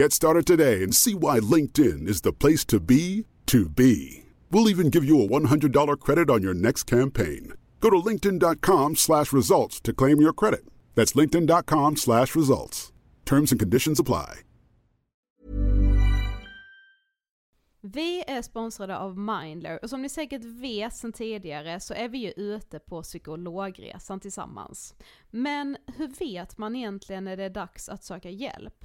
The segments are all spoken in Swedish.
Get started today and see why LinkedIn is the place to be to be. We'll even give you a $100 credit on your next campaign. Go to linkedin.com slash results to claim your credit. That's linkedin.com slash results. Terms and conditions apply. Vi är sponsrade av Mindler och som ni säkert vet sedan tidigare så är vi ju ute på psykologresan tillsammans. Men hur vet man egentligen när det är dags att söka hjälp?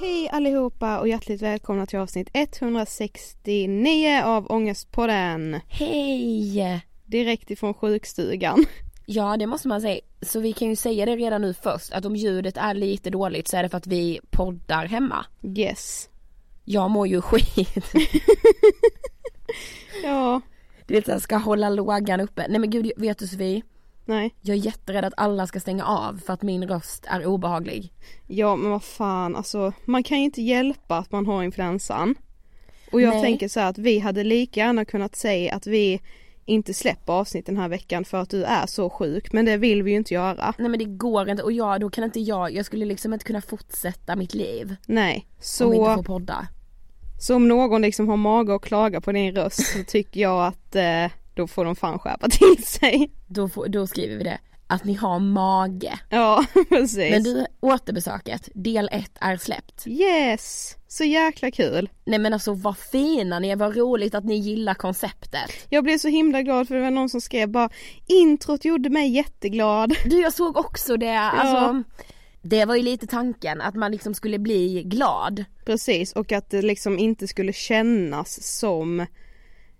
Hej allihopa och hjärtligt välkomna till avsnitt 169 av Ångestpodden. Hej! Direkt ifrån sjukstugan. Ja, det måste man säga. Så vi kan ju säga det redan nu först, att om ljudet är lite dåligt så är det för att vi poddar hemma. Yes. Jag mår ju skit. Ja, Du vet, jag ska hålla lågan uppe. Nej men gud, vet du Sofie? Nej. Jag är jätterädd att alla ska stänga av för att min röst är obehaglig. Ja men vad fan alltså man kan ju inte hjälpa att man har influensan. Och jag Nej. tänker så här att vi hade lika gärna kunnat säga att vi inte släpper avsnitt den här veckan för att du är så sjuk men det vill vi ju inte göra. Nej men det går inte och jag, då kan inte jag, jag skulle liksom inte kunna fortsätta mitt liv Nej. om vi inte Så, får podda. så om någon liksom har mage att klaga på din röst så tycker jag att eh, då får de fan skärpa till sig. Då, får, då skriver vi det. Att ni har mage. Ja, precis. Men du, återbesöket, del 1 är släppt. Yes! Så jäkla kul. Nej men alltså vad fina ni är, vad roligt att ni gillar konceptet. Jag blev så himla glad för det var någon som skrev bara introt gjorde mig jätteglad. Du jag såg också det, alltså det var ju lite tanken att man liksom skulle bli glad. Precis och att det liksom inte skulle kännas som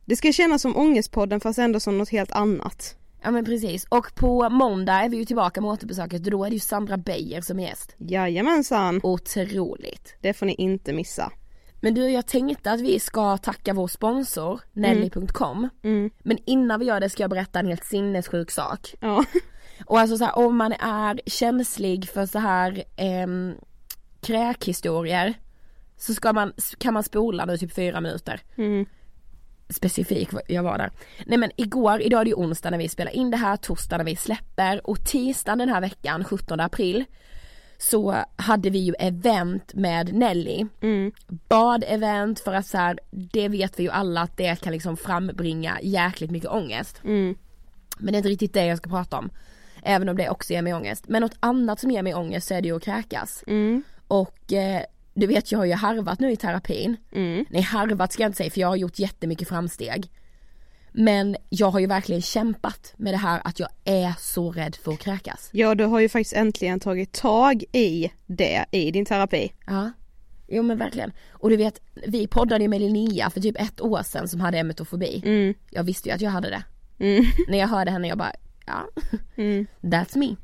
Det ska kännas som Ångestpodden fast ändå som något helt annat. Ja men precis, och på måndag är vi ju tillbaka med återbesöket och då är det ju Sandra Beijer som är gäst. Jajamensan. Otroligt. Det får ni inte missa. Men du jag tänkte att vi ska tacka vår sponsor Nelly.com Mm. Men innan vi gör det ska jag berätta en helt sinnessjuk sak. Ja. Och alltså så här, om man är känslig för så här ehm, kräkhistorier så ska man, kan man spola nu typ fyra minuter. Mm. Specifik, jag var där. Nej men igår, idag är det ju onsdag när vi spelar in det här, torsdag när vi släpper och tisdagen den här veckan, 17 april så hade vi ju event med Nelly. Mm. Bad-event för att så här, det vet vi ju alla att det kan liksom frambringa jäkligt mycket ångest. Mm. Men det är inte riktigt det jag ska prata om. Även om det också ger mig ångest. Men något annat som ger mig ångest så är det ju att kräkas. Mm. Och eh, du vet jag har ju harvat nu i terapin. Mm. Nej harvat ska jag inte säga för jag har gjort jättemycket framsteg. Men jag har ju verkligen kämpat med det här att jag är så rädd för att kräkas. Ja du har ju faktiskt äntligen tagit tag i det i din terapi. Ja. Jo men verkligen. Och du vet, vi poddade ju med Linnea för typ ett år sedan som hade emetofobi. Mm. Jag visste ju att jag hade det. Mm. När jag hörde henne jag bara, ja, Mm. that's me.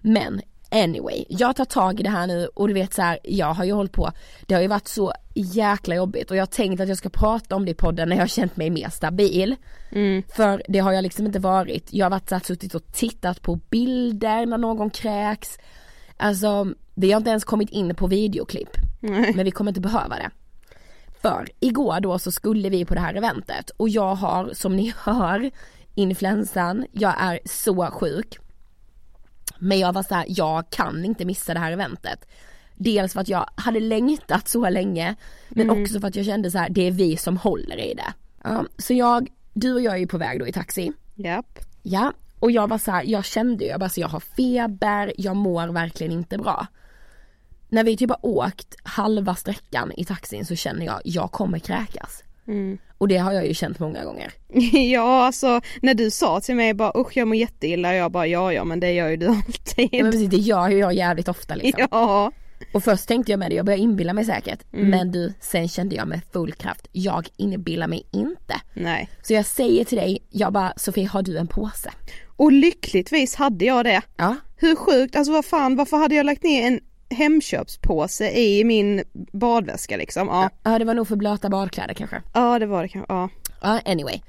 Men anyway, jag tar tag i det här nu och du vet så här, jag har ju hållit på, det har ju varit så jäkla jobbigt och jag har tänkt att jag ska prata om det i podden när jag har känt mig mer stabil. Mm. För det har jag liksom inte varit, jag har varit så här, suttit och tittat på bilder när någon kräks. Alltså, vi har inte ens kommit in på videoklipp. Nej. Men vi kommer inte behöva det. För igår då så skulle vi på det här eventet och jag har som ni hör influensan, jag är så sjuk. Men jag var så här, jag kan inte missa det här eventet. Dels för att jag hade längtat så länge men också för att jag kände så här, det är vi som håller i det. Ja, så jag, du och jag är ju på väg då i taxi. Japp. Ja, och jag var så här, jag kände ju, jag bara så jag har feber, jag mår verkligen inte bra. När vi typ har åkt halva sträckan i taxin så känner jag, jag kommer kräkas. Mm. Och det har jag ju känt många gånger. Ja alltså när du sa till mig bara usch jag mår jätteilla jag bara ja ja men det gör ju du alltid. Ja, men precis, det gör ju jag jävligt ofta liksom. Ja. Och först tänkte jag med det, jag började inbilla mig säkert. Mm. Men du, sen kände jag med full kraft, jag inbillar mig inte. Nej. Så jag säger till dig, jag bara Sofie har du en påse? Och lyckligtvis hade jag det. Ja. Hur sjukt, alltså vad fan varför hade jag lagt ner en Hemköpspåse i min badväska liksom? Ja, Ja det var nog för blöta badkläder kanske. ja det var det kanske, ja. Ja anyway.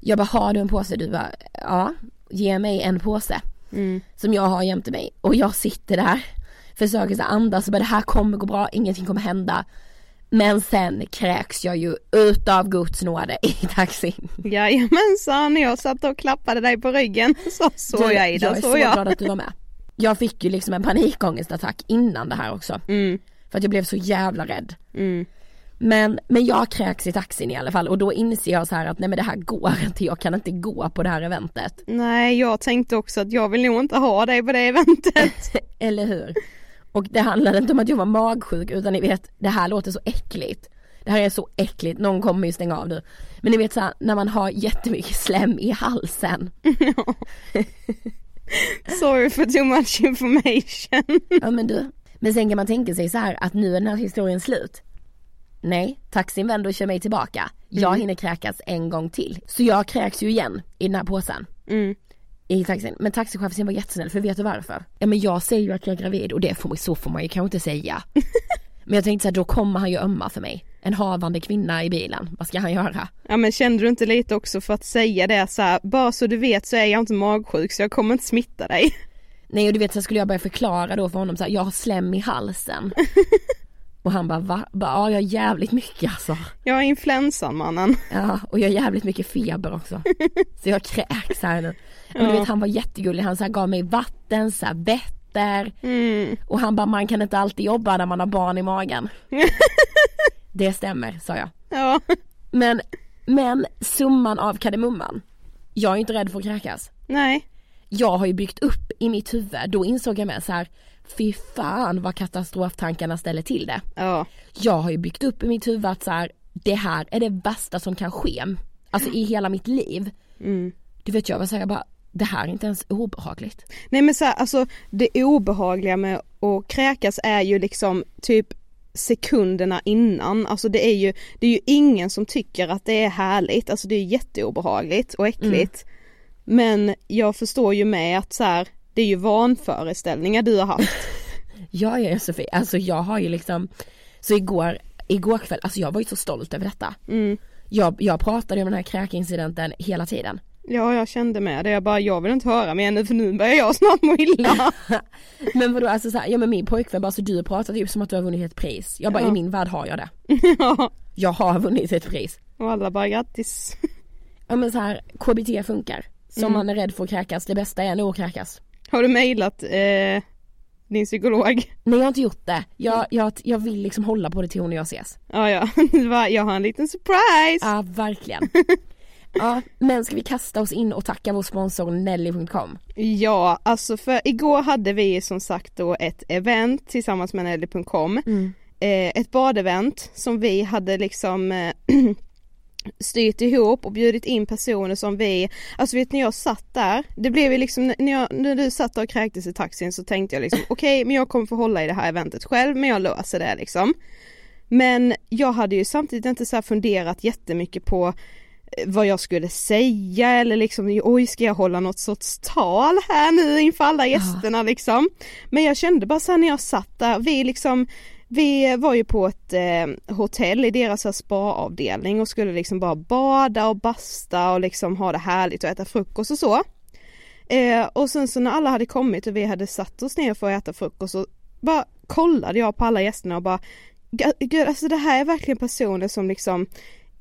Jag bara, har du en påse? Du bara, ja. Ge mig en påse. Mm. Som jag har jämte mig. Och jag sitter där. Försöker så andas och bara det här kommer gå bra, ingenting kommer hända. Men sen kräks jag ju utav Guds nåde i taxin. Jajamensan, jag satt och klappade dig på ryggen. Så såg jag Ida, jag är så så jag. glad att du var med. Jag fick ju liksom en panikångestattack innan det här också. Mm, För att jag blev så jävla rädd. mm. Men, men jag kräks i taxin i alla fall och då inser jag så här att nej men det här går inte, jag kan inte gå på det här eventet. Nej, jag tänkte också att jag vill nog inte ha dig på det eventet. Eller hur? Och det handlade inte om att jag var magsjuk utan ni vet, det här låter så äckligt. Det här är så äckligt, någon kommer ju stänga av nu. Men ni vet så här, när man har jättemycket slem i halsen. Sorry for too much information. Ja men du, men sen kan man tänka sig så här att nu är den här historien slut. Nej, taxin vänder och kör mig tillbaka. Jag hinner kräkas en gång till. Så jag kräks ju igen i den här påsen. Mm. I taxin. Men taxichauffören var jättesnäll för vet du varför? Ja men jag säger ju att jag är gravid och det får så får man ju kanske inte säga. men jag tänkte så här, då kommer han ju ömma för mig. En havande kvinna i bilen, vad ska han göra? Ja men kände du inte lite också för att säga det så här, bara så du vet så är jag inte magsjuk så jag kommer inte smitta dig. Nej och du vet så skulle jag börja förklara då för honom så här, jag har slem i halsen. och han bara va? Bara, ja jag har jävligt mycket alltså. Jag har influensan mannen. Ja och jag har jävligt mycket feber också. så jag kräks här nu. Och du vet han var jättegullig, han så här, gav mig vatten, så här, vätter. Mm. Och han bara man kan inte alltid jobba när man har barn i magen. Det stämmer sa jag. Ja. Men, men summan av kardemumman jag är inte rädd för att kräkas. Nej. Jag har ju byggt upp i mitt huvud, då insåg jag med så här, fy fan vad katastroftankarna ställer till det. Ja. Jag har ju byggt upp i mitt huvud att så här, det här är det värsta som kan ske. Alltså i hela mitt liv. Mm. Du vet jag var såhär, jag bara, det här är inte ens obehagligt. Nej men så här, alltså det obehagliga med att kräkas är ju liksom typ sekunderna innan, alltså det är ju, det är ju ingen som tycker att det är härligt, alltså det är jätteobehagligt och äckligt. Men jag förstår ju med att så här, det är ju vanföreställningar du har haft. Ja, ja Josefie, alltså jag har ju liksom, så igår, igår kväll, alltså jag var ju så stolt över detta. Mm. Jag, jag pratade om den här kräkincidenten hela tiden. Ja jag kände med det, jag bara jag vill inte höra mer nu för nu börjar jag snart må illa. Men vadå, alltså så här, ja men min pojkvän bara så du pratar typ som att du har vunnit ett pris. Jag bara Ja. i min värld har jag det. ja. Jag har vunnit ett pris. Och alla bara grattis. Ja men så här, KBT funkar. Så om Mm. man är rädd för att kräkas, det bästa är nog att kräkas. Har du mejlat eh, din psykolog? Nej jag har inte gjort det. Jag, jag, jag vill liksom hålla på det till hon och jag ses. Ja ja, jag har en liten surprise! Ja verkligen. Ja men ska vi kasta oss in och tacka vår sponsor Nelly.com? Ja, alltså för igår hade vi som sagt då ett event tillsammans med Nelly.com eh, Ett badevent som vi hade liksom eh, styrt ihop och bjudit in personer som vi, alltså vet ni jag satt där, det blev ju liksom, när, jag, när du satt där och kräktes i taxin så tänkte jag liksom okej men jag kommer få hålla i det här eventet själv men jag löser det liksom. Men jag hade ju samtidigt inte så funderat jättemycket på vad jag skulle säga eller liksom oj ska jag hålla något sorts tal här nu inför alla gästerna liksom. Men jag kände bara så här när jag satt där, vi liksom vi var ju på ett eh, hotell i deras spaavdelning och skulle liksom bara bada och basta och liksom ha det härligt och äta frukost och så. Eh, och sen så när alla hade kommit och vi hade satt oss ner för att äta frukost så bara kollade jag på alla gästerna och bara "Gud, Gud, alltså det här är verkligen personer som liksom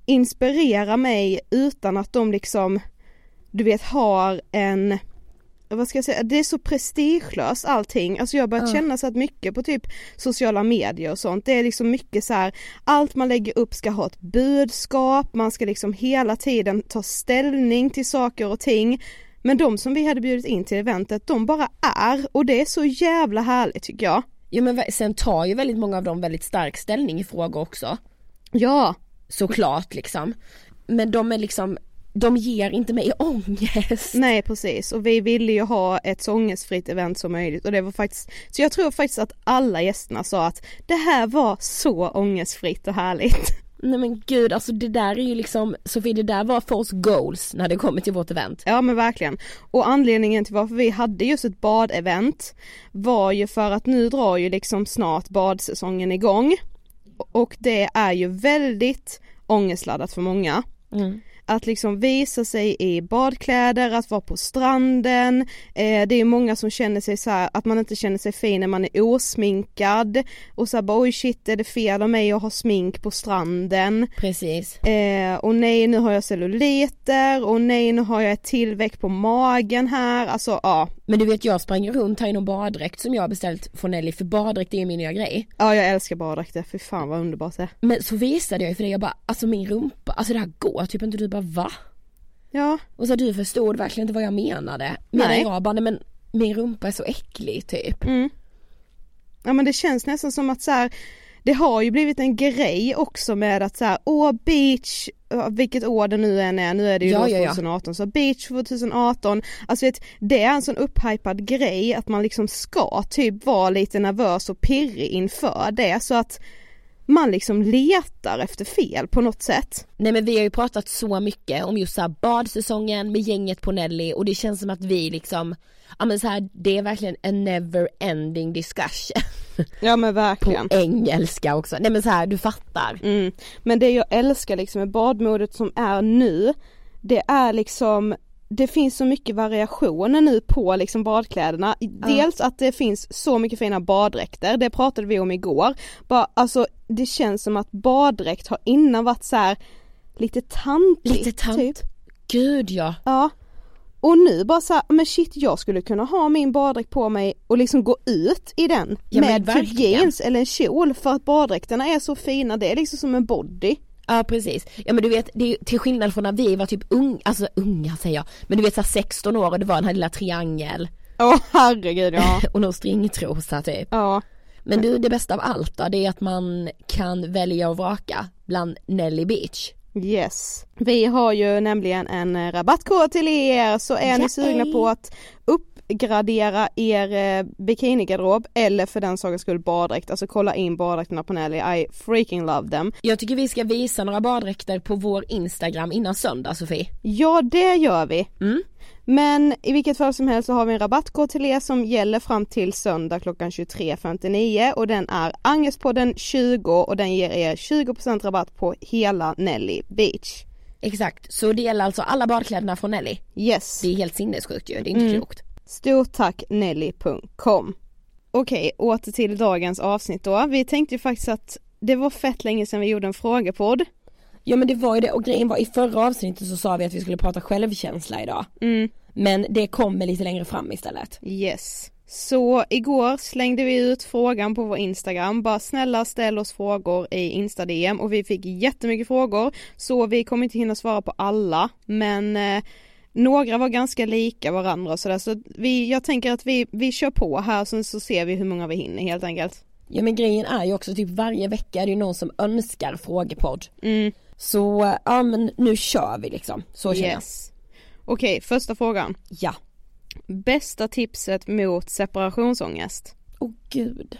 inspirerar mig utan att de liksom du vet har en vad ska jag säga, det är så prestigelöst allting. Alltså jag har börjat Ja. känna så att mycket på typ sociala medier och sånt, det är liksom mycket så här, allt man lägger upp ska ha ett budskap, man ska liksom hela tiden ta ställning till saker och ting. Men de som vi hade bjudit in till eventet, de bara är och det är så jävla härligt tycker jag. Ja men sen tar ju väldigt många av dem väldigt stark ställning i frågor också. Ja, Såklart liksom. Men de är liksom, de ger inte mig ångest. nej precis och vi ville ju ha ett så ångestfritt event som möjligt och det var faktiskt, så jag tror faktiskt att alla gästerna sa att det här var så ångestfritt och härligt. Nej men gud alltså det där är ju liksom, Sofie det där var för oss goals när det kommer till vårt event. Ja men verkligen. Och anledningen till varför vi hade just ett badevent var ju för att nu drar ju liksom snart badsäsongen igång. Och det är ju väldigt ångestladdat för många. Mm. Att liksom visa sig i badkläder, att vara på stranden. Eh, det är många som känner sig så här, att man inte känner sig fin när man är osminkad. Och så här, bara oj shit är det fel av mig att ha smink på stranden. Precis. Eh, och nej nu har jag celluliter och nej nu har jag ett tillväxt på magen här, alltså ja. Men du vet jag sprang runt här i någon baddräkt som jag har beställt från Nelly för baddräkt är min nya grej. Ja jag älskar baddräkter, fy fan vad underbart det är. Men så visade jag ju för dig, jag bara alltså min rumpa, alltså det här går typ inte, du bara va? Ja, Och så du förstod verkligen inte vad jag menade. Medan Nej. jag bara nej men min rumpa är så äcklig typ. mm. Ja men det känns nästan som att så här, det har ju blivit en grej också med att så här, åh beach, vilket år det nu än är, nu är det ju Ja, då ja, ja. 2018, så beach 2018, alltså vet, det är en sån upphypad grej att man liksom ska typ vara lite nervös och pirrig inför det så att man liksom letar efter fel på något sätt. Nej men vi har ju pratat så mycket om just så här badsäsongen med gänget på Nelly och det känns som att vi liksom, ja men så här, det är verkligen en never ending discussion. Ja men På verkligen. engelska också, nej men så här, du fattar. Mm. Men det jag älskar liksom med badmodet som är nu, det är liksom det finns så mycket variationer nu på liksom badkläderna. Dels att det finns så mycket fina baddräkter, det pratade vi om igår. Bara, alltså det känns som att baddräkt har innan varit så här lite tantigt. Lite tant. Typ. Gud ja. Ja. Och nu bara så här, men shit jag skulle kunna ha min baddräkt på mig och liksom gå ut i den Ja, med typ jeans eller en kjol för att baddräkterna är så fina, det är liksom som en body. Ja precis. Ja men du vet, det är, till skillnad från när vi var typ unga, alltså unga säger jag, men du vet såhär 16 år och det var den här lilla triangel Åh herregud ja. och någon stringtrosa typ. ja. Men du det bästa av allt då, det är att man kan välja och vraka bland Nelly Beach. Yes. Vi har ju nämligen en rabattkod till er så är ni sugna på att uppgradera er eh, bikinigarderob eller för den sakens skull baddräkt, alltså kolla in baddräkterna på Nelly, I freaking love them. Jag tycker vi ska visa några baddräkter på vår Instagram innan söndag Sofie. Ja det gör vi. Mm. Men i vilket fall som helst så har vi en rabattkod till er som gäller fram till söndag klockan 23.59 och den är Angespodden 20 och den ger er 20% rabatt på hela Nelly Beach. Exakt, så det gäller alltså alla badkläderna från Nelly. Yes. Det är helt sinnessjukt ju, det är inte Mm. klokt. Stort tack Nelly.com. Okej, åter till dagens avsnitt då. Vi tänkte ju faktiskt att det var fett länge sedan vi gjorde en frågepodd. Ja men det var ju det och grejen var i förra avsnittet så sa vi att vi skulle prata självkänsla idag. Mm. Men det kommer lite längre fram istället. Yes. Så igår slängde vi ut frågan på vår Instagram, bara snälla ställ oss frågor i Insta-DM och vi fick jättemycket frågor så vi kommer inte hinna svara på alla men eh, några var ganska lika varandra och sådär så vi, jag tänker att vi, vi kör på här så, så ser vi hur många vi hinner helt enkelt. Ja men grejen är ju också typ varje vecka är det ju någon som önskar frågepodd. Mm. Så ja men nu kör vi liksom, så känner Yes. Okej, första frågan. jag. Ja. Bästa tipset mot separationsångest? Åh gud.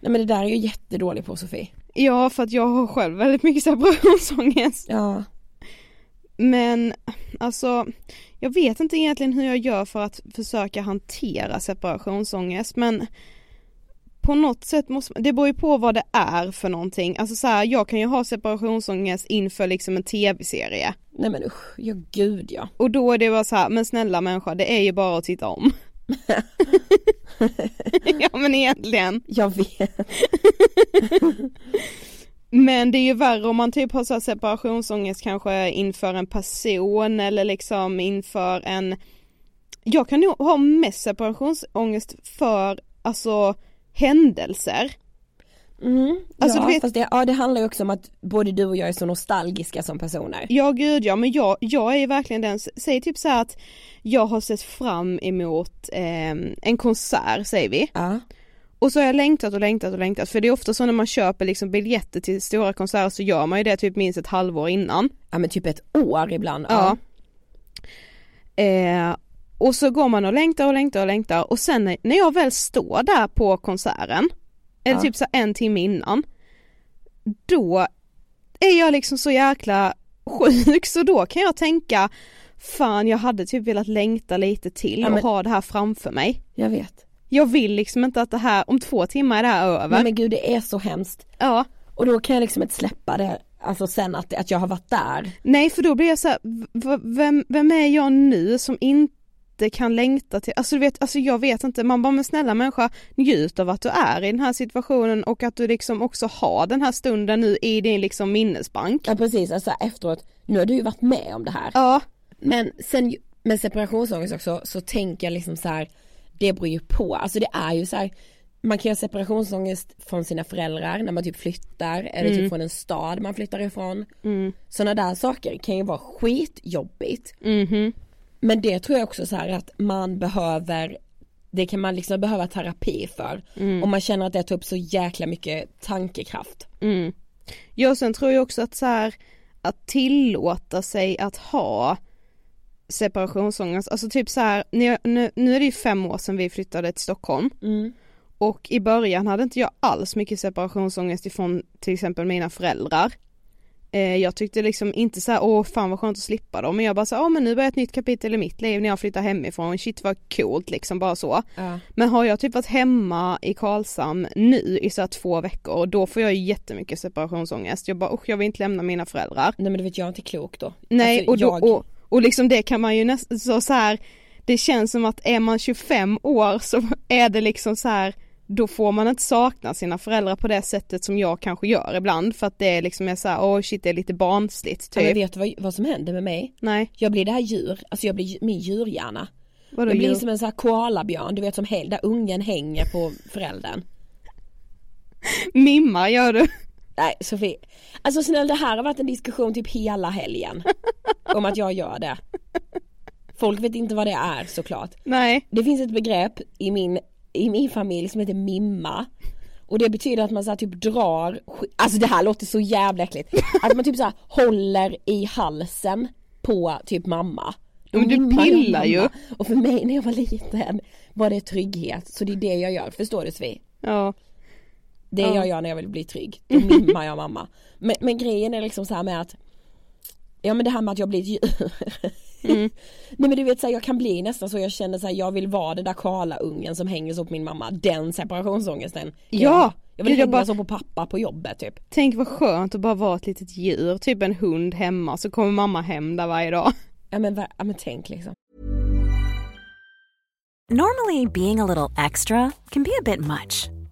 Nej men det där är jag jättedålig på Sofie. Ja, för att jag har själv väldigt mycket separationsångest. Ja. Men alltså, jag vet inte egentligen hur jag gör för att försöka hantera separationsångest men på något sätt måste det beror ju på vad det är för någonting. Alltså så här, jag kan ju ha separationsångest inför liksom en tv-serie. Nej men usch, ja gud ja. Och då är det bara så här, men snälla människa, det är ju bara att titta om. ja men egentligen. Jag vet. Men det är ju värre om man typ har så separationsångest kanske inför en person eller liksom inför en Jag kan nog ha mest separationsångest för alltså händelser. Mm, Alltså, ja, du vet- det, ja det handlar ju också om att både du och jag är så nostalgiska som personer. Ja gud ja men jag, jag är verkligen den, säg typ så här att jag har sett fram emot eh, en konsert säger vi. Ja. Och så har jag längtat och längtat och längtat för det är ofta så när man köper liksom biljetter till stora konserter så gör man ju det typ minst ett halvår innan. Ja men typ ett år ibland. Ja. Eh, och så går man och längtar och längtar och längtar och sen när, jag väl står där på konserten, eller Ja. typ så en timme innan, då är jag liksom så jäkla sjuk så då kan jag tänka Fan jag hade typ velat längta lite till Ja, men- och ha det här framför mig. Jag vet. Jag vill liksom inte att det här, om två timmar är det här över. Nej men gud det är så hemskt. Ja. Och då kan jag liksom inte släppa det, alltså sen att, att jag har varit där. Nej för då blir jag så här, vem, vem är jag nu som inte kan längta till, alltså du vet, alltså jag vet inte, man bara men snälla människa njut av att du är i den här situationen och att du liksom också har den här stunden nu i din liksom minnesbank. Ja precis, alltså efteråt, nu har du ju varit med om det här. Ja, Men sen med separationsångest också så tänker jag liksom så här, det beror ju på, alltså det är ju så här, man kan ju ha separationsångest från sina föräldrar när man typ flyttar eller typ från en stad man flyttar ifrån. Mm. Sådana där saker kan ju vara skitjobbigt. mhm, Men det tror jag också så här att man behöver det kan man liksom behöva terapi för. Om man känner att det tar upp så jäkla mycket tankekraft. mm. Ja sen tror jag också att så här, att tillåta sig att ha separationsångest, alltså typ så här, nu, nu är det ju fem år sedan vi flyttade till Stockholm Och i början hade inte jag alls mycket separationsångest ifrån till exempel mina föräldrar. Eh, jag tyckte liksom inte så här, åh fan vad skönt att slippa dem, men jag bara så, ja men nu börjar ett nytt kapitel i mitt liv när jag flyttar hemifrån, shit vad coolt liksom bara så. Ja. Men har jag typ varit hemma i Karlshamn nu i så här två veckor, då får jag ju jättemycket separationsångest. Jag bara, usch jag vill inte lämna mina föräldrar. Nej men det vet jag inte klok då. Nej Alltså, och, då, jag- och, och liksom det kan man ju nästan så, så här, det känns som att är man 25 år så är det liksom så här då får man inte sakna sina föräldrar på det sättet som jag kanske gör ibland för att det är liksom är så här, åh shit det är lite barnsligt Ja, men typ. vet du vad, vad som händer med mig? Nej, Jag blir det här djur, alltså jag blir min djurhjärna. vadå Jag blir djur? som en sån här koalabjörn, du vet som där ungen hänger på föräldern. Mimmar gör du? Nej Sofie, alltså snälla det här har varit en diskussion typ hela helgen. om att jag gör det. Folk vet inte vad det är såklart. Nej. Det finns ett begrepp i min, i min familj som heter mimma. Och det betyder att man så typ drar, alltså det här låter så jävla äckligt. Att man typ så håller i halsen på typ mamma. Då Men du pillar ju. Och för mig när jag var liten var det trygghet. Så det är det jag gör, förstår du Sofie? Ja. Det Ja. jag gör när jag vill bli trygg. Då mimmar jag mamma. Men, men grejen är liksom så här med att Ja men det här med att jag blir ett djur. Mm. Nej men du vet så här, jag kan bli nästan så jag känner så här, jag vill vara den där Karla-ungen som hänger så på min mamma. Den separationsångesten. Ja! Jag vill Gud, jag hänga bara- så på pappa på jobbet typ. Tänk vad skönt att bara vara ett litet djur, typ en hund hemma så kommer mamma hem där varje dag. Ja men, ja, men tänk liksom. Normally, being a little extra can be a bit much,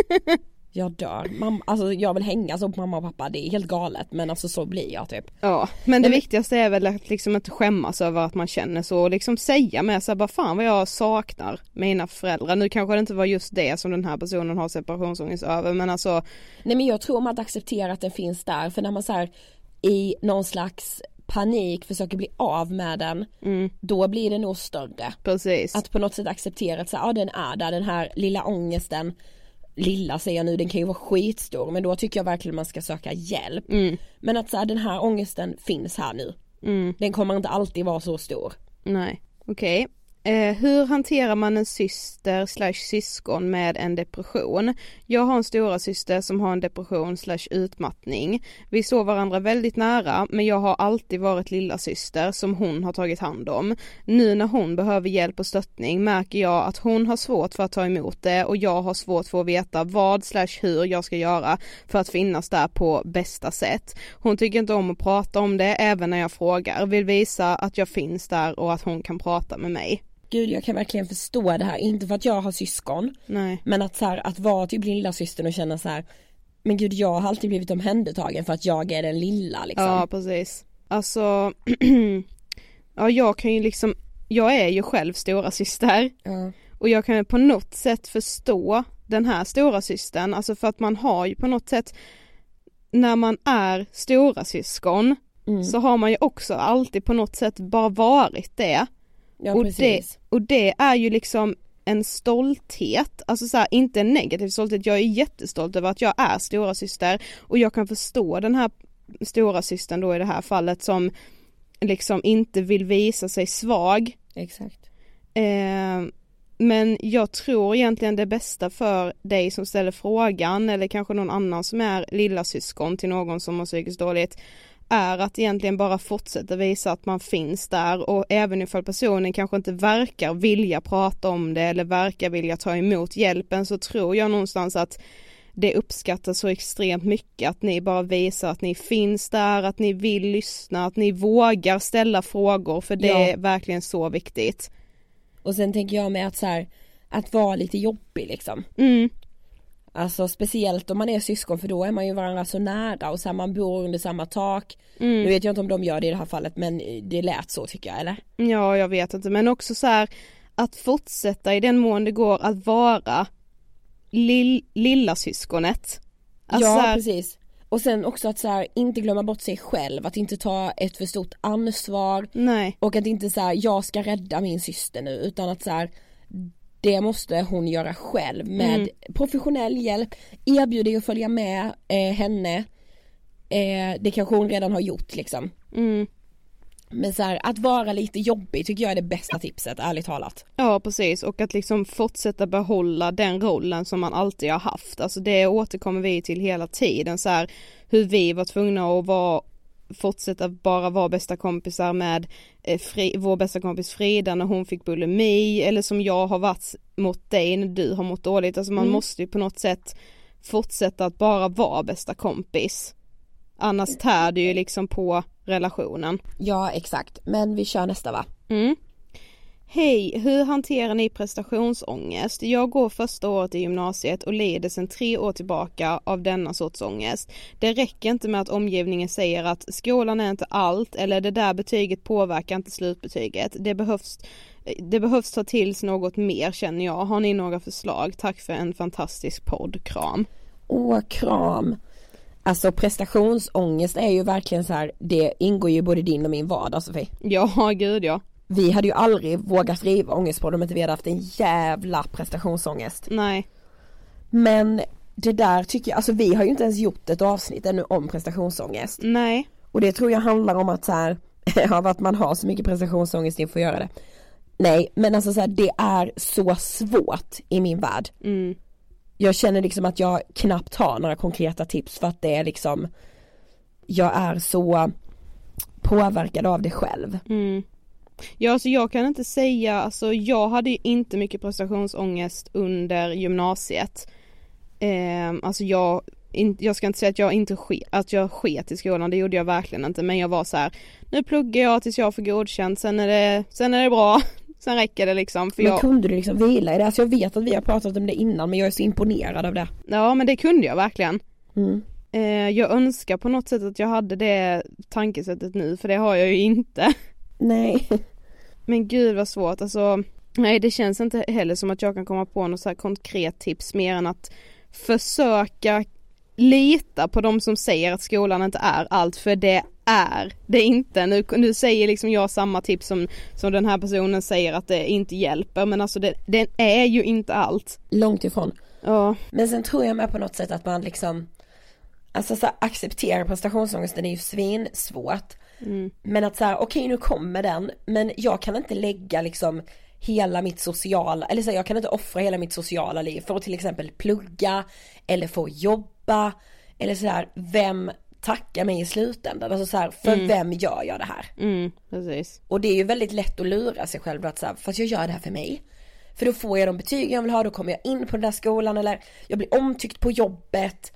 Jag dör. Mamma, alltså jag vill hänga så på mamma och pappa, det är helt galet men alltså så blir jag typ. Ja, men det viktigaste är väl att liksom inte skämmas över att man känner så och liksom säga med sig bara fan vad jag saknar mina föräldrar. Nu kanske det inte var just det som den här personen har separationsångest över men alltså Nej men jag tror man att acceptera att den finns där för när man så här, i någon slags panik försöker bli av med den då blir det nog större. precis. Att på något sätt acceptera att så ja den är där, den här lilla ångesten Lilla säger jag nu, den kan ju vara skitstor men då tycker jag verkligen man ska söka hjälp. Men att så här, den här ångesten finns här nu. Den kommer inte alltid vara så stor. Nej, okej. Eh, hur hanterar man en syster slash syskon med en depression? Jag har en stora syster som har en depression slash utmattning. Vi står varandra väldigt nära men jag har alltid varit lilla syster som hon har tagit hand om. Nu när hon behöver hjälp och stöttning märker jag att hon har svårt för att ta emot det och jag har svårt för att veta vad slash hur jag ska göra för att finnas där på bästa sätt. Hon tycker inte om att prata om det även när jag frågar, vill visa att jag finns där och att hon kan prata med mig. Gud jag kan verkligen förstå det här, inte för att jag har syskon Nej. men att så här, att vara typ lilla systern och känna så här men gud jag har alltid blivit omhändertagen för att jag är den lilla liksom. Ja precis. Alltså, ja jag kan ju liksom, jag är ju själv stora syster Ja. och jag kan ju på något sätt förstå den här stora systern, alltså för att man har ju på något sätt när man är stora syskon Mm. så har man ju också alltid på något sätt bara varit det. Ja och, det och det är ju liksom en stolthet, alltså så här, inte en negativ stolthet, jag är jättestolt över att jag är stora syster och jag kan förstå den här stora systern då i det här fallet som liksom inte vill visa sig svag. Exakt. Eh, men jag tror egentligen det bästa för dig som ställer frågan eller kanske någon annan som är lilla syskon till någon som har psykiskt dåligt är att egentligen bara fortsätta visa att man finns där och även ifall personen kanske inte verkar vilja prata om det eller verkar vilja ta emot hjälpen så tror jag någonstans att det uppskattas så extremt mycket att ni bara visar att ni finns där, att ni vill lyssna, att ni vågar ställa frågor för det Ja. är verkligen så viktigt. Och sen tänker jag med att så här, att vara lite jobbig liksom. Mm, Alltså speciellt om man är syskon för då är man ju varandra så nära och så här, man bor under samma tak. mm. Nu vet jag inte om de gör det i det här fallet men det lät så tycker jag eller? Ja, jag vet inte, men också så här att fortsätta i den mån det går att vara lill, lilla syskonet. Alltså ja här, precis. Och sen också att så här, inte glömma bort sig själv, att inte ta ett för stort ansvar Nej, och att inte så här, jag ska rädda min syster nu utan att så här, det måste hon göra själv med Mm. professionell hjälp, erbjud dig att följa med eh, henne eh, det kanske hon redan har gjort liksom. Mm. Men så här, att vara lite jobbig tycker jag är det bästa tipset, ärligt talat. Ja precis och att liksom fortsätta behålla den rollen som man alltid har haft. Alltså det återkommer vi till hela tiden så här hur vi var tvungna att vara fortsätta bara vara bästa kompisar med eh, fri, vår bästa kompis Frida när hon fick bulimi eller som jag har varit mot dig när du har mått dåligt. Alltså man Mm. måste ju på något sätt fortsätta att bara vara bästa kompis. Annars tär det ju liksom på relationen. Ja exakt, men vi kör nästa va? Mm. Hej, hur hanterar ni prestationsångest? Jag går första året i gymnasiet och lider sedan tre år tillbaka av denna sorts ångest. Det räcker inte med att omgivningen säger att skolan är inte allt eller det där betyget påverkar inte slutbetyget. Det behövs, det behövs ta tills något mer känner jag. Har ni några förslag? Tack för en fantastisk podd. Kram. Åh kram. Alltså prestationsångest är ju verkligen så här, det ingår ju både din och min vardag Sofie. Ja, gud ja. Vi hade ju aldrig vågat skriva ångest på om inte vi hade haft en jävla prestationsångest. Nej. Men det där tycker jag, alltså vi har ju inte ens gjort ett avsnitt ännu om prestationsångest. Nej. Och det tror jag handlar om att så här, av att man har så mycket prestationsångest inför att göra det. Nej men alltså så här, det är så svårt i min värld. Mm. Jag känner liksom att jag knappt har några konkreta tips för att det är liksom Jag är så påverkad av det själv. Mm. Ja alltså jag kan inte säga, alltså jag hade ju inte mycket prestationsångest under gymnasiet. Eh, alltså jag, in, jag ska inte säga att jag inte ske, att jag sket i skolan, det gjorde jag verkligen inte men jag var så här, nu pluggar jag tills jag får godkänt, sen är det, sen är det bra, sen räcker det liksom. För Men jag, kunde du liksom vila i det? Alltså jag vet att vi har pratat om det innan men jag är så imponerad av det. ja men det kunde jag verkligen. Mm. Eh, jag önskar på något sätt att jag hade det tankesättet nu för det har jag ju inte. Nej. Men gud vad svårt, alltså nej det känns inte heller som att jag kan komma på något så här konkret tips mer än att försöka lita på de som säger att skolan inte är allt för det är det inte. Nu, nu säger liksom jag samma tips som, som den här personen säger att det inte hjälper men alltså det, det är ju inte allt. Långt ifrån. Ja. Men sen tror jag med på något sätt att man liksom Alltså så acceptera prestationsångesten är ju svinsvårt. Mm. Men att så här, okej nu kommer den men jag kan inte lägga liksom hela mitt sociala, eller så här, jag kan inte offra hela mitt sociala liv för att till exempel plugga eller få jobba eller så här, vem tackar mig i slutändan? Alltså så här, för Mm. vem gör jag det här? Mm, precis. Och det är ju väldigt lätt att lura sig själv att säga, fast jag gör det här för mig. För då får jag de betyg jag vill ha, då kommer jag in på den där skolan eller jag blir omtyckt på jobbet.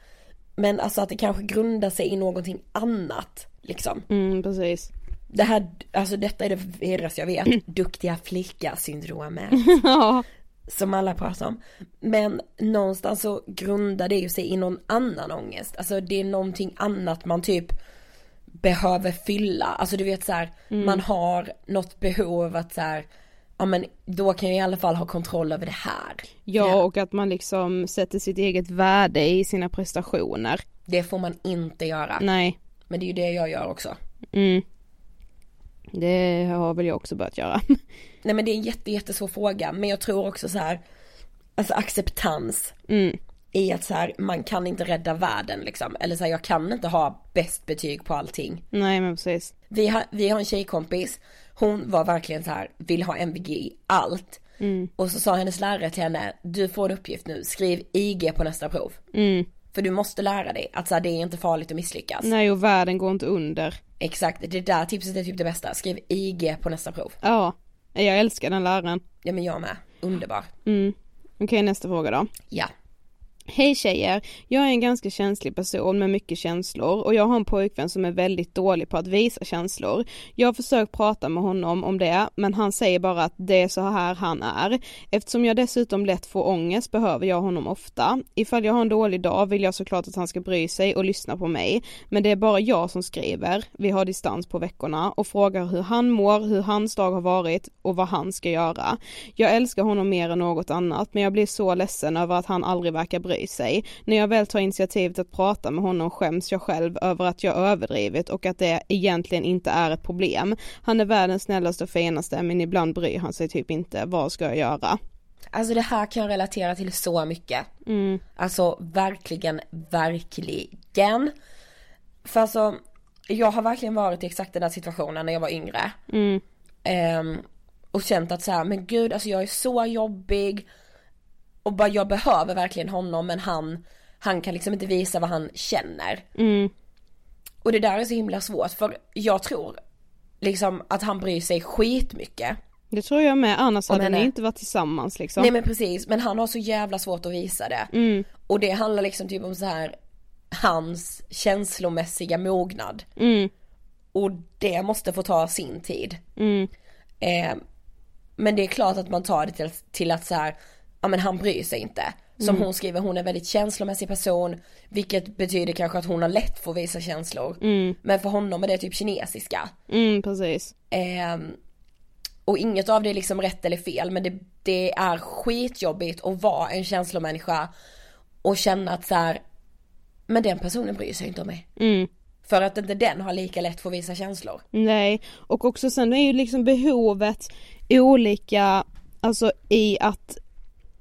Men alltså att det kanske grundar sig i någonting annat liksom. Mm, precis. Det här, alltså detta är det värsta jag vet, duktiga flicka-syndromet. ja. Som alla pratar om. Men någonstans så grundar det ju sig i någon annan ångest. Alltså det är någonting annat man typ behöver fylla. Alltså du vet så här, Mm. man har något behov att så här, ja men då kan jag i alla fall ha kontroll över det här. Ja och att man liksom sätter sitt eget värde i sina prestationer. Det får man inte göra. Nej. Men det är ju det jag gör också. Mm. Det har väl jag också börjat göra. Nej men det är en jätte, jättesvår fråga. Men jag tror också så här, alltså acceptans. Mm. I att så här, man kan inte rädda världen liksom. Eller så här, jag kan inte ha bäst betyg på allting. Nej men precis. Vi har, vi har en tjejkompis, hon var verkligen så här, vill ha MVG i allt. Mm. Och så sa hennes lärare till henne, du får en uppgift nu, skriv IG på nästa prov. Mm. För du måste lära dig att så här, det är inte farligt att misslyckas. Nej och världen går inte under. Exakt, det där tipset är typ det bästa, skriv IG på nästa prov. Ja. Jag älskar den läraren. Ja men jag med, underbar. Mm. Okej nästa fråga då. Ja. Hej tjejer! Jag är en ganska känslig person med mycket känslor och jag har en pojkvän som är väldigt dålig på att visa känslor. Jag har försökt prata med honom om det men han säger bara att det är så här han är. Eftersom jag dessutom lätt får ångest behöver jag honom ofta. Ifall jag har en dålig dag vill jag såklart att han ska bry sig och lyssna på mig. Men det är bara jag som skriver, vi har distans på veckorna och frågar hur han mår, hur hans dag har varit och vad han ska göra. Jag älskar honom mer än något annat men jag blir så ledsen över att han aldrig verkar bry sig. När jag väl tar initiativet att prata med honom skäms jag själv över att jag överdrivit och att det egentligen inte är ett problem. Han är världens snällaste och finaste men ibland bryr han sig typ inte. Vad ska jag göra? Alltså det här kan jag relatera till så mycket. Mm. Alltså verkligen, verkligen. för alltså, jag har verkligen varit i exakt den där situationen när jag var yngre. Mm. Ehm, och känt att så här, men gud alltså jag är så jobbig. Och bara jag behöver verkligen honom men han, han kan liksom inte visa vad han känner. Mm. Och det där är så himla svårt för jag tror liksom att han bryr sig skitmycket. Det tror jag med, annars hade ni inte varit tillsammans liksom. Nej men precis, men han har så jävla svårt att visa det. Mm. Och det handlar liksom typ om så här hans känslomässiga mognad. Mm. Och det måste få ta sin tid. Mm. Eh, men det är klart att man tar det till, till att så här, ja men han bryr sig inte. Som Mm. hon skriver, hon är en väldigt känslomässig person, vilket betyder kanske att hon har lätt för att visa känslor. Mm. Men för honom är det typ kinesiska. Mm, precis. Ehm, och inget av det är liksom rätt eller fel men det, det är skitjobbigt att vara en känslomänniska och känna att så här, men den personen bryr sig inte om mig. Mm. För att inte den har lika lätt för att visa känslor. Nej, och också sen är ju liksom behovet olika, alltså i att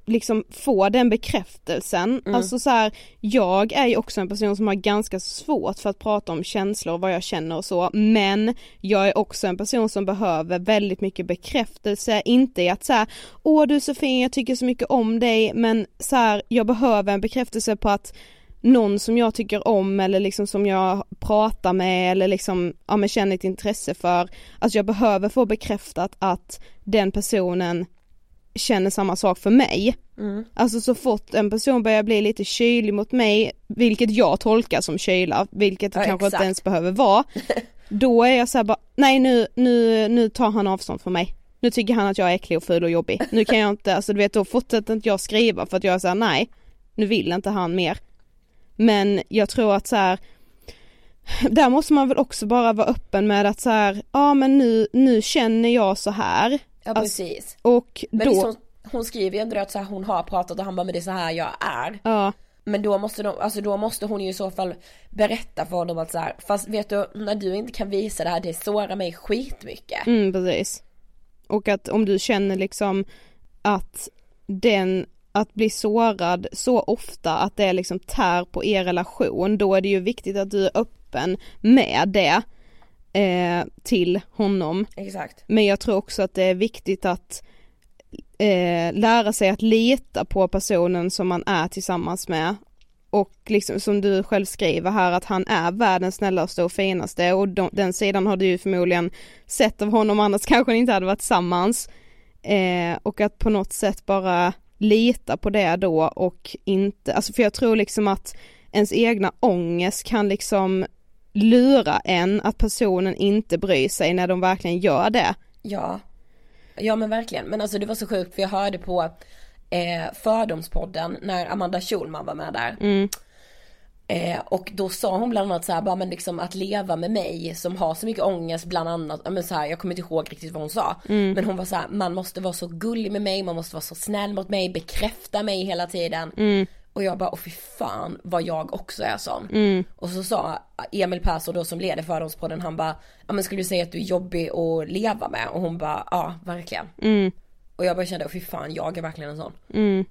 liksom få den bekräftelsen. Mm. Alltså så här, jag är ju också en person som har ganska svårt för att prata om känslor, vad jag känner och så, men jag är också en person som behöver väldigt mycket bekräftelse, inte i att så här, åh du är så fin, jag tycker så mycket om dig, men så här, jag behöver en bekräftelse på att någon som jag tycker om eller liksom som jag pratar med eller liksom, ja men känner ett intresse för, alltså jag behöver få bekräftat att den personen känner samma sak för mig. Mm. Alltså så fort en person börjar bli lite kylig mot mig, vilket jag tolkar som kyla, vilket det Ja, kanske exakt. inte ens behöver vara, då är jag såhär bara, nej nu, nu, nu tar han avstånd från mig. Nu tycker han att jag är äcklig och ful och jobbig. Nu kan jag inte, alltså du vet då fortsätter inte jag skriva för att jag är såhär, nej, nu vill inte han mer. Men jag tror att så här. Där måste man väl också bara vara öppen med att så här, ja men nu, nu känner jag så här. Ja Alltså, precis. och Men då, visst, hon, hon skriver ju ändå att så här, hon har pratat och han bara men det är så här jag är. ja, Men då måste, de, alltså då måste hon ju i så fall berätta för honom att så här, fast vet du när du inte kan visa det här det sårar mig skitmycket. mm, precis. Och att om du känner liksom att den, att bli sårad så ofta att det liksom tär på er relation, då är det ju viktigt att du är öppen med det eh, till honom. Exakt. Men jag tror också att det är viktigt att eh, lära sig att lita på personen som man är tillsammans med. Och liksom som du själv skriver här att han är världens snällaste och finaste och de, den sidan har du ju förmodligen sett av honom annars kanske ni inte hade varit tillsammans. Eh, och att på något sätt bara lita på det då och inte, alltså för jag tror liksom att ens egna ångest kan liksom lura en att personen inte bryr sig när de verkligen gör det. Ja. Ja men verkligen. Men alltså det var så sjukt för jag hörde på eh, Fördomspodden när Amanda Schulman var med där. Mm. Eh, och då sa hon bland annat så här, bara men liksom att leva med mig som har så mycket ångest bland annat, men så här, jag kommer inte ihåg riktigt vad hon sa. Mm. Men hon var så här, man måste vara så gullig med mig, man måste vara så snäll mot mig, bekräfta mig hela tiden. Mm. Och jag bara, åh fy fan vad jag också är sån. Mm. Och så sa Emil Persson då som leder Fördomspodden, han bara, ja men skulle du säga att du är jobbig att leva med? Och hon bara, ja verkligen. Mm. Och jag bara kände, åh fy fan jag är verkligen en sån. Mm.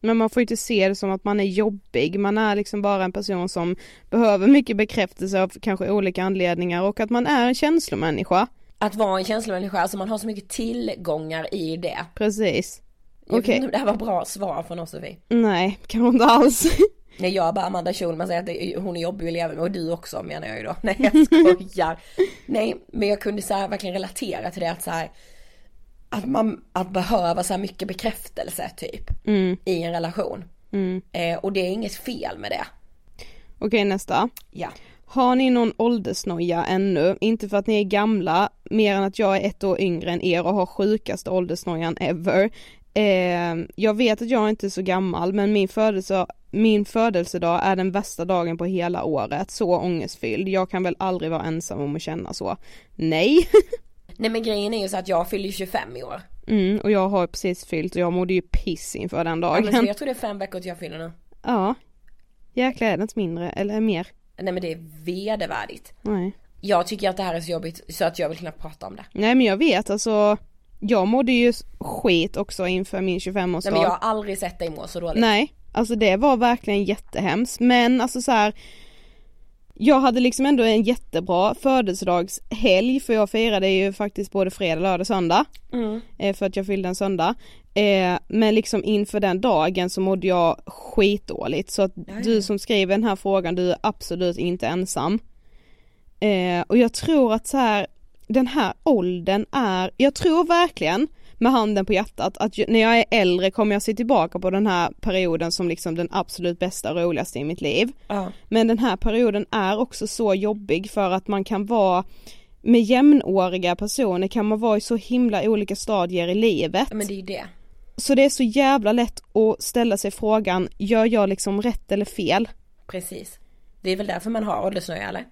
Men man får inte se det som att man är jobbig, man är liksom bara en person som behöver mycket bekräftelse av kanske olika anledningar och att man är en känslomänniska. Att vara en känslomänniska, alltså man har så mycket tillgångar i det. Precis. Jag Okej. vet inte om det här var bra svar från oss Sofie. Nej, kanske inte alls. Nej jag bara Amanda Schulman säger att det, hon är jobbig att leva med och du också menar jag ju då. Nej jag skojar. Nej men jag kunde så här verkligen relatera till det att så här att man, att behöva så här mycket bekräftelse typ Mm. i en relation. Mm. Eh, och det är inget fel med det. Okej nästa. Ja. Har ni någon åldersnoja ännu? Inte för att ni är gamla, mer än att jag är ett år yngre än er och har sjukaste åldersnojan ever. Eh, jag vet att jag inte är så gammal men min, födelse, min födelsedag är den värsta dagen på hela året, så ångestfylld. Jag kan väl aldrig vara ensam om att känna så. Nej. Nej men grejen är ju så att jag fyller ju 25 i år. Mm, och jag har precis fyllt och jag mådde ju piss inför den Ja, dagen. men så jag tror det är fem veckor till jag fyller nu. Ja. Jäklar är det inte mindre, eller mer? Nej men det är vedervärdigt. Nej. Jag tycker att det här är så jobbigt så att jag vill knappt prata om det. Nej men jag vet alltså, jag mådde ju skit också inför min 25-årsdag. Nej men jag har aldrig sett dig må så dåligt. Nej, alltså det var verkligen jättehemskt men alltså så här. jag hade liksom ändå en jättebra födelsedagshelg för jag firade ju faktiskt både fredag, lördag, söndag. Mm. Eh, för att jag fyllde en söndag. Eh, men liksom inför den dagen så mådde jag skitdåligt så att du som skriver den här frågan, du är absolut inte ensam. Eh, och jag tror att så här, den här åldern är, jag tror verkligen med handen på hjärtat att när jag är äldre kommer jag se tillbaka på den här perioden som liksom den absolut bästa och roligaste i mitt liv. Ja. Men den här perioden är också så jobbig för att man kan vara med jämnåriga personer kan man vara i så himla olika stadier i livet. Men det är ju det. Så det är så jävla lätt att ställa sig frågan, gör jag liksom rätt eller fel? Precis. Det är väl därför man har åldersnöja eller?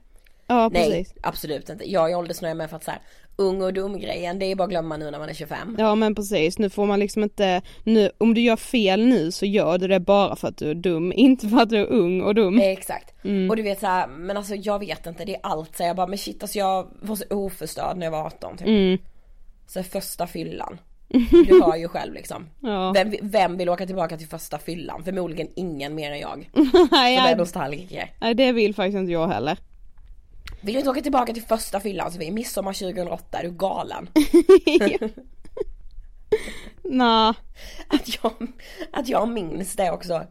Ja Nej, precis. absolut inte. Jag är åldersnöja med för att så här, ung och dum grejen, det är bara att glömma nu när man är 25. Ja men precis, nu får man liksom inte, nu, om du gör fel nu så gör du det bara för att du är dum, inte för att du är ung och dum. Exakt. Och du vet så här, men alltså jag vet inte, det är allt så jag bara, men shit alltså jag var så oförstörd när jag var 18 typ. Mm. Så första fyllan. Du hör ju själv liksom. Ja. Vem, vem vill åka tillbaka till första fyllan? Förmodligen ingen mer än jag. Som är nostalgiker. nej det vill faktiskt inte jag heller. Vill du inte åka tillbaka till första fyllan så vi är midsommar 2008, är du galen? Nå, Att jag, att jag minns det också.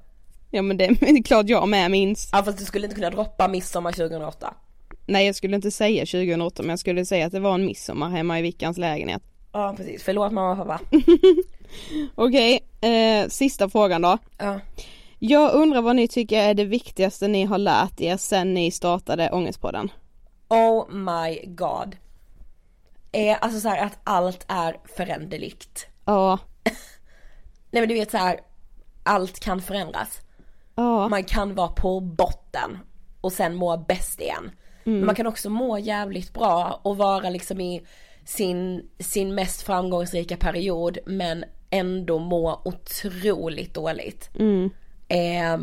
ja men det är klart jag med minns. Ja fast du skulle inte kunna droppa midsommar 2008. Nej jag skulle inte säga 2008 men jag skulle säga att det var en midsommar hemma i Vickans lägenhet. Ja precis, förlåt mamma och pappa. Okej, eh, sista frågan då. Ja. Jag undrar vad ni tycker är det viktigaste ni har lärt er sen ni startade Ångestpodden? Oh my god. Eh, alltså så här att allt är föränderligt. Ja, Nej men du vet så här, allt kan förändras. ja, Man kan vara på botten och sen må bäst igen. Men man kan också må jävligt bra och vara liksom i sin, sin mest framgångsrika period men ändå må otroligt dåligt. Eh,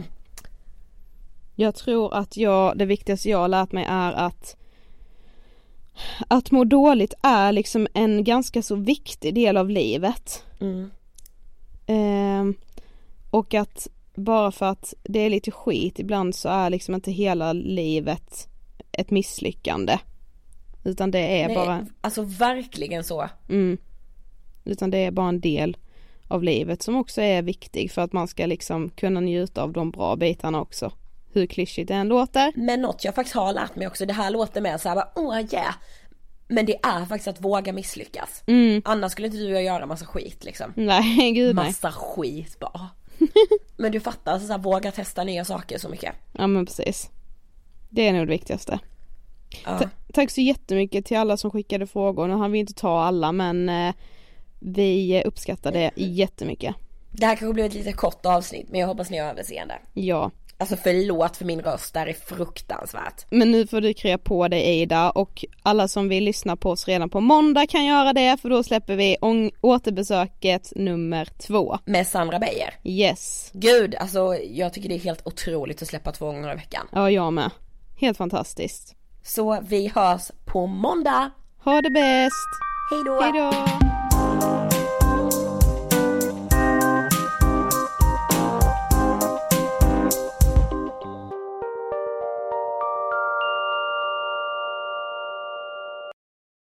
jag tror att jag, det viktigaste jag har lärt mig är att att må dåligt är liksom en ganska så viktig del av livet. mm, Ehm, och att bara för att det är lite skit ibland så är liksom inte hela livet ett misslyckande. Utan det är nej, bara, Alltså verkligen så. mm, utan det är bara en del av livet som också är viktig för att man ska liksom kunna njuta av de bra bitarna också. Hur klyschigt det än låter. Men något jag faktiskt har lärt mig också, det här låter mer såhär bara, åh yeah. Men det är faktiskt att våga misslyckas. Mm. Annars skulle inte du och jag göra massa skit liksom. Nej, gud nej. Massa skit bara. Men du fattar, alltså så här, våga testa nya saker så mycket. Ja men precis. Det är nog det viktigaste. Ja. Ta- tack så jättemycket till alla som skickade frågor. Nu hann vi inte ta alla men eh, vi uppskattar det jättemycket. Det här kanske blir ett lite kort avsnitt men jag hoppas ni har överseende. Ja. Alltså förlåt för min röst, det här är fruktansvärt. Men nu får du krya på dig Ida och alla som vill lyssna på oss redan på måndag kan göra det för då släpper vi återbesöket nummer två. Med Sandra Beijer. Yes. Gud, alltså jag tycker det är helt otroligt att släppa två gånger i veckan. Ja jag med. Helt fantastiskt. Så vi hörs på måndag. Ha det bäst. Hej då! Hejdå.